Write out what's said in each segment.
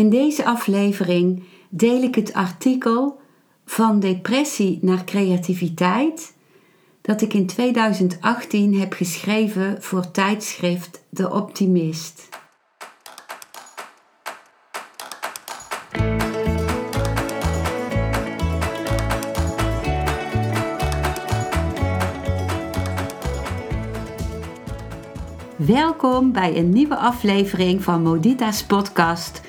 In deze aflevering deel ik het artikel Van depressie naar creativiteit dat ik in 2018 heb geschreven voor tijdschrift De Optimist. Welkom bij een nieuwe aflevering van Modita's podcast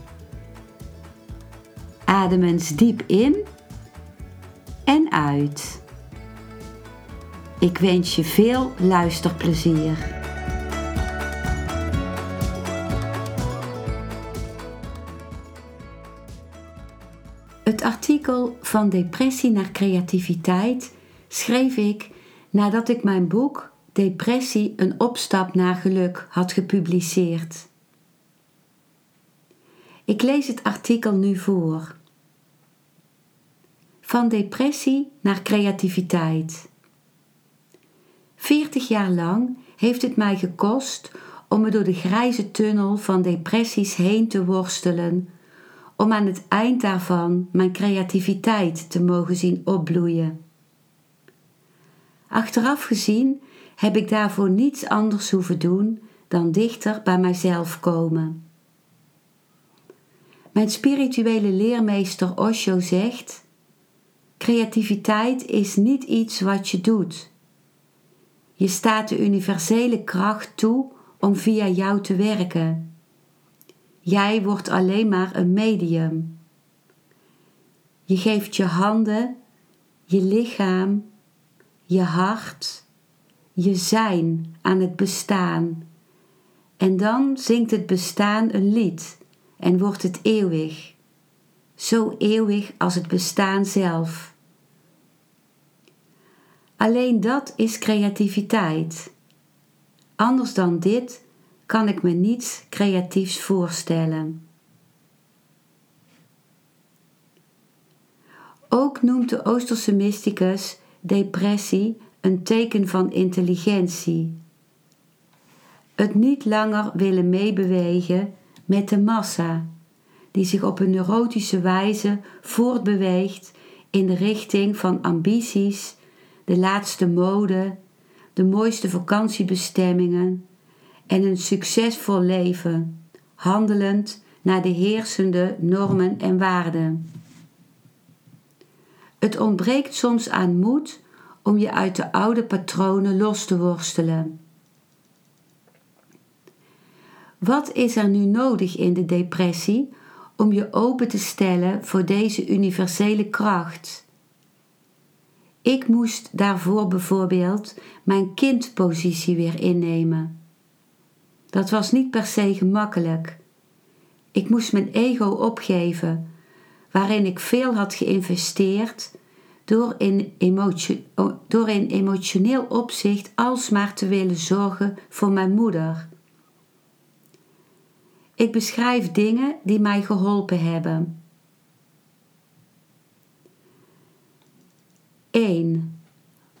Adem eens diep in en uit. Ik wens je veel luisterplezier. Het artikel Van depressie naar creativiteit schreef ik nadat ik mijn boek Depressie een opstap naar geluk had gepubliceerd. Ik lees het artikel nu voor. Van depressie naar creativiteit. 40 jaar lang heeft het mij gekost om me door de grijze tunnel van depressies heen te worstelen, om aan het eind daarvan mijn creativiteit te mogen zien opbloeien. Achteraf gezien heb ik daarvoor niets anders hoeven doen dan dichter bij mijzelf komen. Mijn spirituele leermeester Osho zegt: Creativiteit is niet iets wat je doet. Je staat de universele kracht toe om via jou te werken. Jij wordt alleen maar een medium. Je geeft je handen, je lichaam, je hart, je zijn aan het bestaan. En dan zingt het bestaan een lied en wordt het eeuwig, zo eeuwig als het bestaan zelf. Alleen dat is creativiteit. Anders dan dit kan ik me niets creatiefs voorstellen. Ook noemt de Oosterse mysticus depressie een teken van intelligentie. Het niet langer willen meebewegen met de massa, die zich op een neurotische wijze voortbeweegt in de richting van ambities, de laatste mode, de mooiste vakantiebestemmingen en een succesvol leven, handelend naar de heersende normen en waarden. Het ontbreekt soms aan moed om je uit de oude patronen los te worstelen. Wat is er nu nodig in de depressie om je open te stellen voor deze universele kracht? Ik moest daarvoor bijvoorbeeld mijn kindpositie weer innemen. Dat was niet per se gemakkelijk. Ik moest mijn ego opgeven, waarin ik veel had geïnvesteerd door in, door in emotioneel opzicht alsmaar te willen zorgen voor mijn moeder. Ik beschrijf dingen die mij geholpen hebben. 1.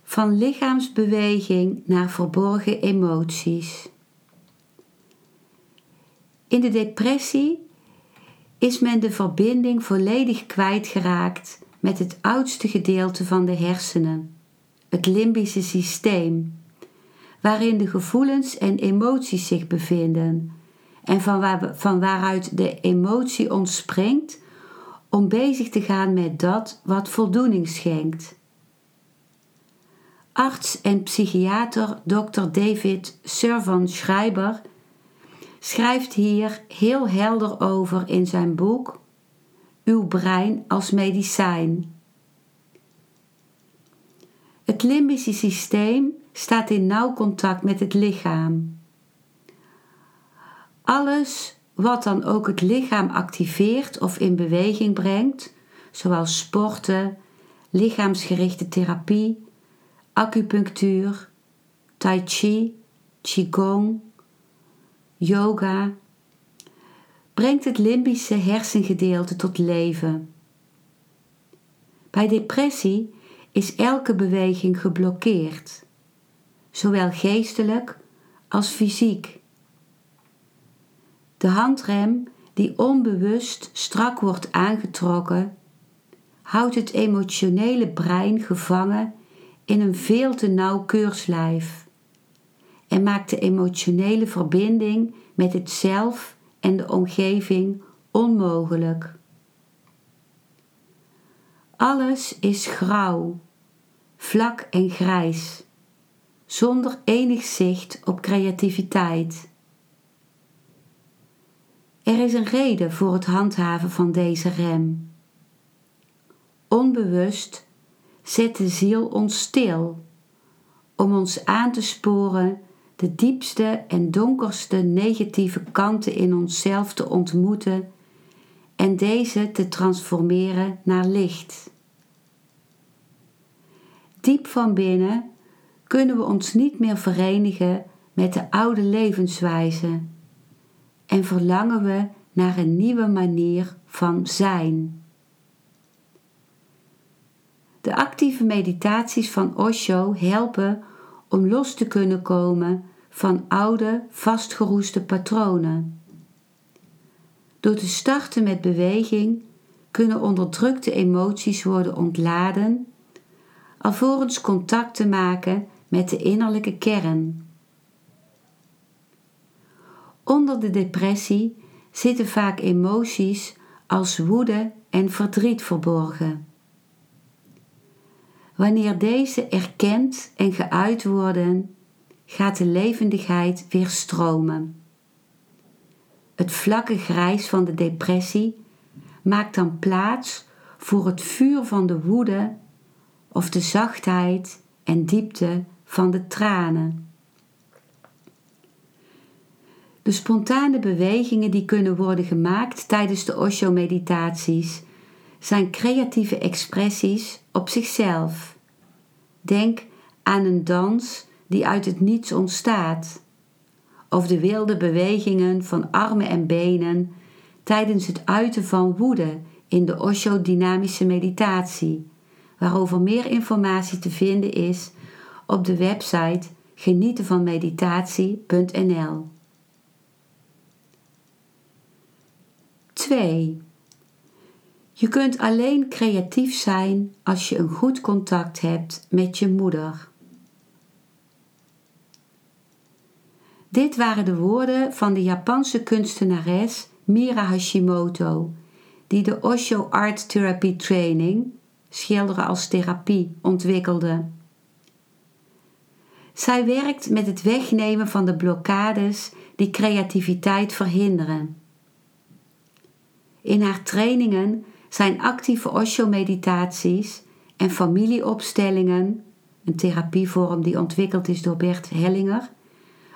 Van lichaamsbeweging naar verborgen emoties. In de depressie is men de verbinding volledig kwijtgeraakt met het oudste gedeelte van de hersenen, het limbische systeem, waarin de gevoelens en emoties zich bevinden en van, waar, van waaruit de emotie ontspringt om bezig te gaan met dat wat voldoening schenkt. Arts en psychiater Dr. David Servan Schreiber schrijft hier heel helder over in zijn boek uw brein als medicijn. Het limbische systeem staat in nauw contact met het lichaam. Alles wat dan ook het lichaam activeert of in beweging brengt, zoals sporten, lichaamsgerichte therapie, acupunctuur, tai chi, qigong, yoga, brengt het limbische hersengedeelte tot leven. Bij depressie is elke beweging geblokkeerd, zowel geestelijk als fysiek. De handrem die onbewust strak wordt aangetrokken, houdt het emotionele brein gevangen in een veel te nauw keurslijf en maakt de emotionele verbinding met het zelf en de omgeving onmogelijk. Alles is grauw, vlak en grijs, zonder enig zicht op creativiteit. Er is een reden voor het handhaven van deze rem. Onbewust zet de ziel ons stil om ons aan te sporen de diepste en donkerste negatieve kanten in onszelf te ontmoeten en deze te transformeren naar licht. Diep van binnen kunnen we ons niet meer verenigen met de oude levenswijze en verlangen we naar een nieuwe manier van zijn. De actieve meditaties van Osho helpen om los te kunnen komen van oude, vastgeroeste patronen. Door te starten met beweging kunnen onderdrukte emoties worden ontladen, alvorens contact te maken met de innerlijke kern. Onder de depressie zitten vaak emoties als woede en verdriet verborgen. Wanneer deze erkend en geuit worden, gaat de levendigheid weer stromen. Het vlakke grijs van de depressie maakt dan plaats voor het vuur van de woede of de zachtheid en diepte van de tranen. De spontane bewegingen die kunnen worden gemaakt tijdens de Osho-meditaties zijn creatieve expressies op zichzelf. Denk aan een dans die uit het niets ontstaat, of de wilde bewegingen van armen en benen tijdens het uiten van woede in de Osho-dynamische meditatie, waarover meer informatie te vinden is op de website genietenvanmeditatie.nl. 2. Je kunt alleen creatief zijn als je een goed contact hebt met je moeder. Dit waren de woorden van de Japanse kunstenares Mira Hashimoto, die de Osho Art Therapy Training, schilderen als therapie, ontwikkelde. Zij werkt met het wegnemen van de blokkades die creativiteit verhinderen. In haar trainingen zijn actieve Osho-meditaties en familieopstellingen, een therapievorm die ontwikkeld is door Bert Hellinger,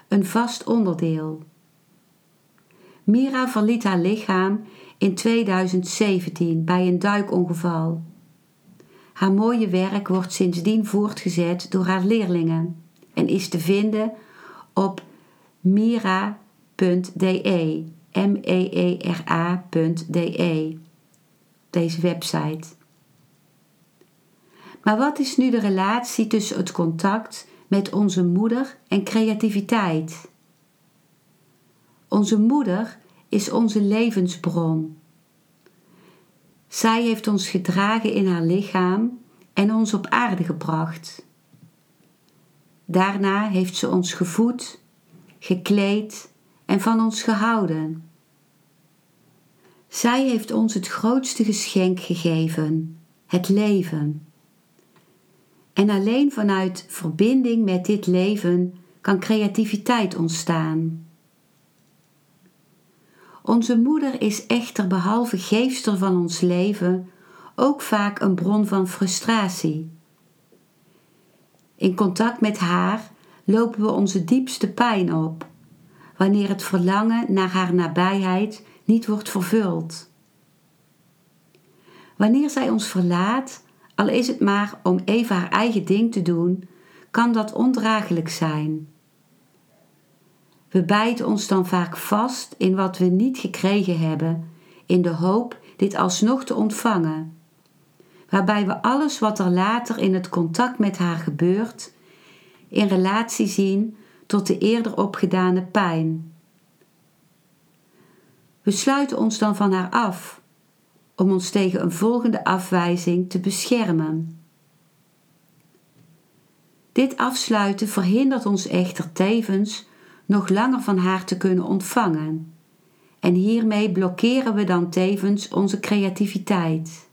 een vast onderdeel. Mira verliet haar lichaam in 2017 bij een duikongeval. Haar mooie werk wordt sindsdien voortgezet door haar leerlingen en is te vinden op mira.de, m-e-e-r-a.de, deze website. Maar wat is nu de relatie tussen het contact met onze moeder en creativiteit. Onze moeder is onze levensbron. Zij heeft ons gedragen in haar lichaam en ons op aarde gebracht. Daarna heeft ze ons gevoed, gekleed en van ons gehouden. Zij heeft ons het grootste geschenk gegeven, het leven. En alleen vanuit verbinding met dit leven kan creativiteit ontstaan. Onze moeder is echter behalve geefster van ons leven ook vaak een bron van frustratie. In contact met haar lopen we onze diepste pijn op, wanneer het verlangen naar haar nabijheid niet wordt vervuld. Wanneer zij ons verlaat, al is het maar om even haar eigen ding te doen, kan dat ondraaglijk zijn. We bijten ons dan vaak vast in wat we niet gekregen hebben, in de hoop dit alsnog te ontvangen. Waarbij we alles wat er later in het contact met haar gebeurt, in relatie zien tot de eerder opgedane pijn. We sluiten ons dan van haar af om ons tegen een volgende afwijzing te beschermen. Dit afsluiten verhindert ons echter tevens nog langer van haar te kunnen ontvangen. En hiermee blokkeren we dan tevens onze creativiteit.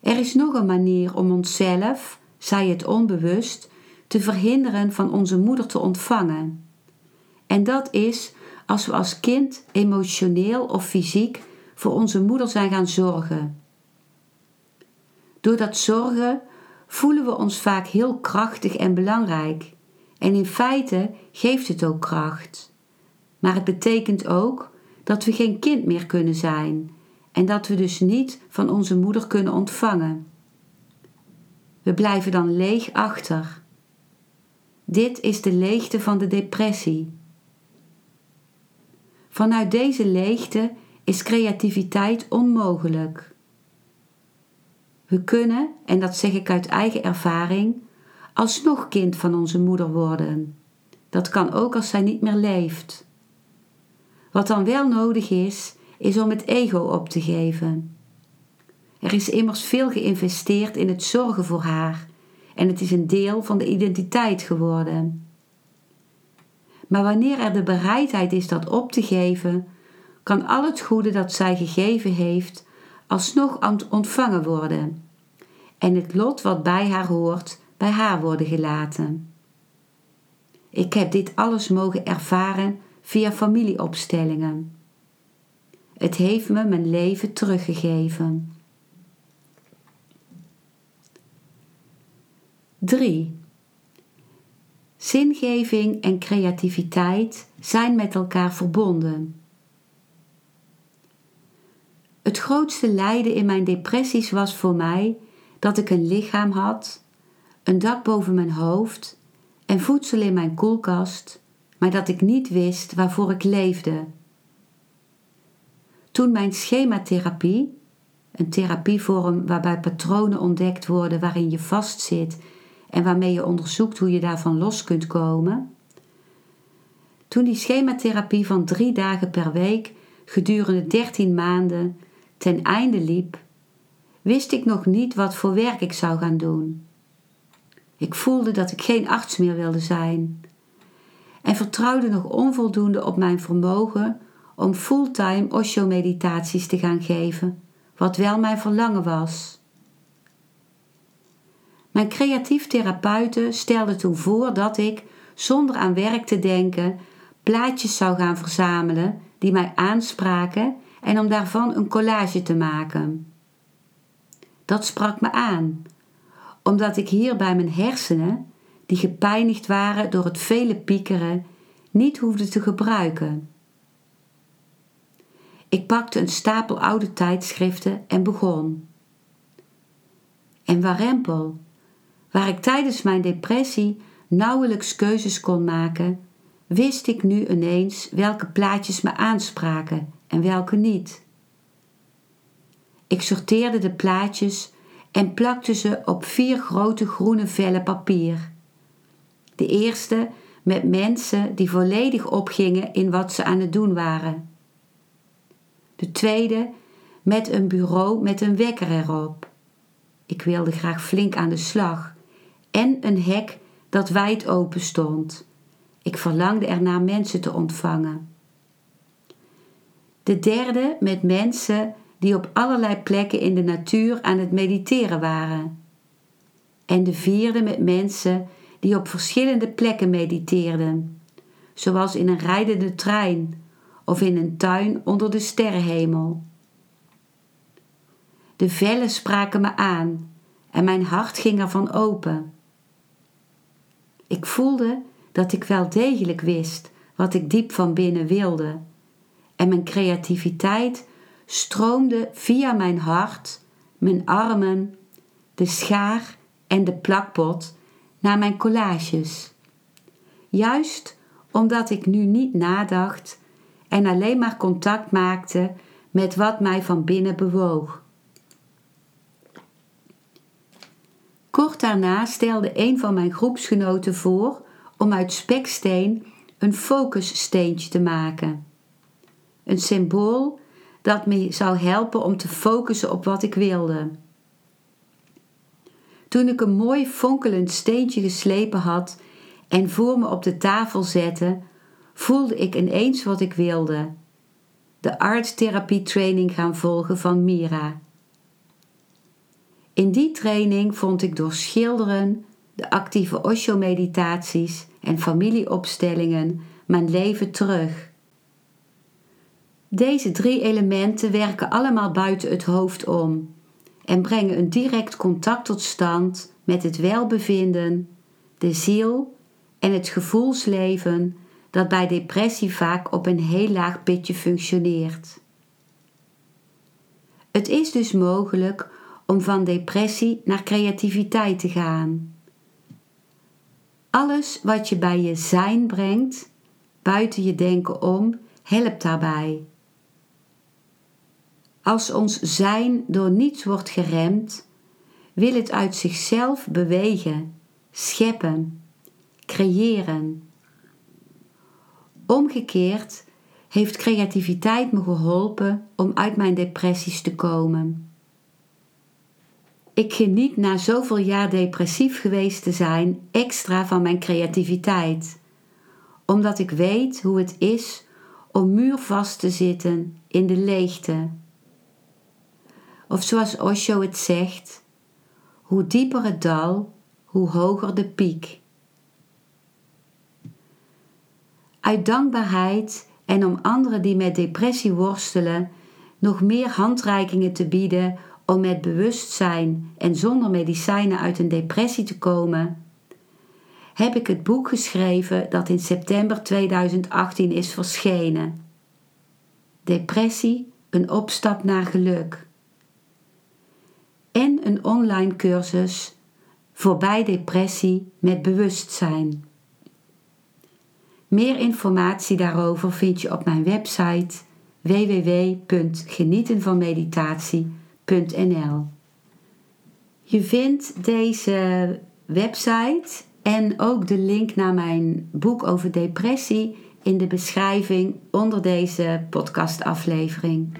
Er is nog een manier om onszelf, zij het onbewust, te verhinderen van onze moeder te ontvangen. En dat is als we als kind emotioneel of fysiek voor onze moeder zijn gaan zorgen. Door dat zorgen voelen we ons vaak heel krachtig en belangrijk. En in feite geeft het ook kracht. Maar het betekent ook dat we geen kind meer kunnen zijn en dat we dus niet van onze moeder kunnen ontvangen. We blijven dan leeg achter. Dit is de leegte van de depressie. Vanuit deze leegte is creativiteit onmogelijk. We kunnen, en dat zeg ik uit eigen ervaring, alsnog kind van onze moeder worden. Dat kan ook als zij niet meer leeft. Wat dan wel nodig is, is om het ego op te geven. Er is immers veel geïnvesteerd in het zorgen voor haar en het is een deel van de identiteit geworden. Maar wanneer er de bereidheid is dat op te geven, kan al het goede dat zij gegeven heeft alsnog ontvangen worden en het lot wat bij haar hoort bij haar worden gelaten. Ik heb dit alles mogen ervaren via familieopstellingen. Het heeft me mijn leven teruggegeven. 3. Zingeving en creativiteit zijn met elkaar verbonden. Het grootste lijden in mijn depressies was voor mij dat ik een lichaam had, een dak boven mijn hoofd en voedsel in mijn koelkast, maar dat ik niet wist waarvoor ik leefde. Toen mijn schematherapie, een therapievorm waarbij patronen ontdekt worden waarin je vastzit en waarmee je onderzoekt hoe je daarvan los kunt komen. Toen die schematherapie van drie dagen per week gedurende 13 maanden ten einde liep, wist ik nog niet wat voor werk ik zou gaan doen. Ik voelde dat ik geen arts meer wilde zijn en vertrouwde nog onvoldoende op mijn vermogen om fulltime Osho-meditaties te gaan geven, wat wel mijn verlangen was. Mijn creatief therapeute stelde toen voor dat ik, zonder aan werk te denken, plaatjes zou gaan verzamelen die mij aanspraken en om daarvan een collage te maken. Dat sprak me aan, omdat ik hier bij mijn hersenen, die gepijnigd waren door het vele piekeren, niet hoefde te gebruiken. Ik pakte een stapel oude tijdschriften en begon. En warempel, waar ik tijdens mijn depressie nauwelijks keuzes kon maken, wist ik nu ineens welke plaatjes me aanspraken en welke niet. Ik sorteerde de plaatjes en plakte ze op vier grote groene vellen papier. De eerste met mensen die volledig opgingen in wat ze aan het doen waren. De tweede met een bureau met een wekker erop. Ik wilde graag flink aan de slag en een hek dat wijd open stond. Ik verlangde ernaar mensen te ontvangen. De derde met mensen die op allerlei plekken in de natuur aan het mediteren waren. En de vierde met mensen die op verschillende plekken mediteerden, zoals in een rijdende trein of in een tuin onder de sterrenhemel. De vellen spraken me aan en mijn hart ging ervan open. Ik voelde dat ik wel degelijk wist wat ik diep van binnen wilde en mijn creativiteit stroomde via mijn hart, mijn armen, de schaar en de plakpot naar mijn collages. Juist omdat ik nu niet nadacht en alleen maar contact maakte met wat mij van binnen bewoog. Kort daarna stelde een van mijn groepsgenoten voor om uit speksteen een focussteentje te maken. Een symbool dat me zou helpen om te focussen op wat ik wilde. Toen ik een mooi fonkelend steentje geslepen had en voor me op de tafel zette, voelde ik ineens wat ik wilde: de arttherapie training gaan volgen van Mira. In die training vond ik door schilderen, de actieve Osho-meditaties en familieopstellingen mijn leven terug. Deze drie elementen werken allemaal buiten het hoofd om en brengen een direct contact tot stand met het welbevinden, de ziel en het gevoelsleven dat bij depressie vaak op een heel laag pitje functioneert. Het is dus mogelijk om van depressie naar creativiteit te gaan. Alles wat je bij je zijn brengt, buiten je denken om, helpt daarbij. Als ons zijn door niets wordt geremd, wil het uit zichzelf bewegen, scheppen, creëren. Omgekeerd heeft creativiteit me geholpen om uit mijn depressies te komen. Ik geniet na zoveel jaar depressief geweest te zijn extra van mijn creativiteit, omdat ik weet hoe het is om muurvast te zitten in de leegte. Of zoals Osho het zegt: hoe dieper het dal, hoe hoger de piek. Uit dankbaarheid en om anderen die met depressie worstelen nog meer handreikingen te bieden om met bewustzijn en zonder medicijnen uit een depressie te komen, heb ik het boek geschreven dat in september 2018 is verschenen. Depressie, een opstap naar geluk. En een online cursus voorbij depressie met bewustzijn. Meer informatie daarover vind je op mijn website www.genietenvanmeditatie.nl je vindt deze website en ook de link naar mijn boek over depressie in de beschrijving onder deze podcastaflevering.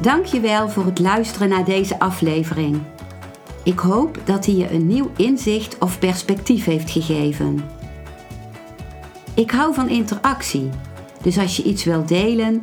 Dankjewel voor het luisteren naar deze aflevering. Ik hoop dat hij je een nieuw inzicht of perspectief heeft gegeven. Ik hou van interactie, dus als je iets wilt delen,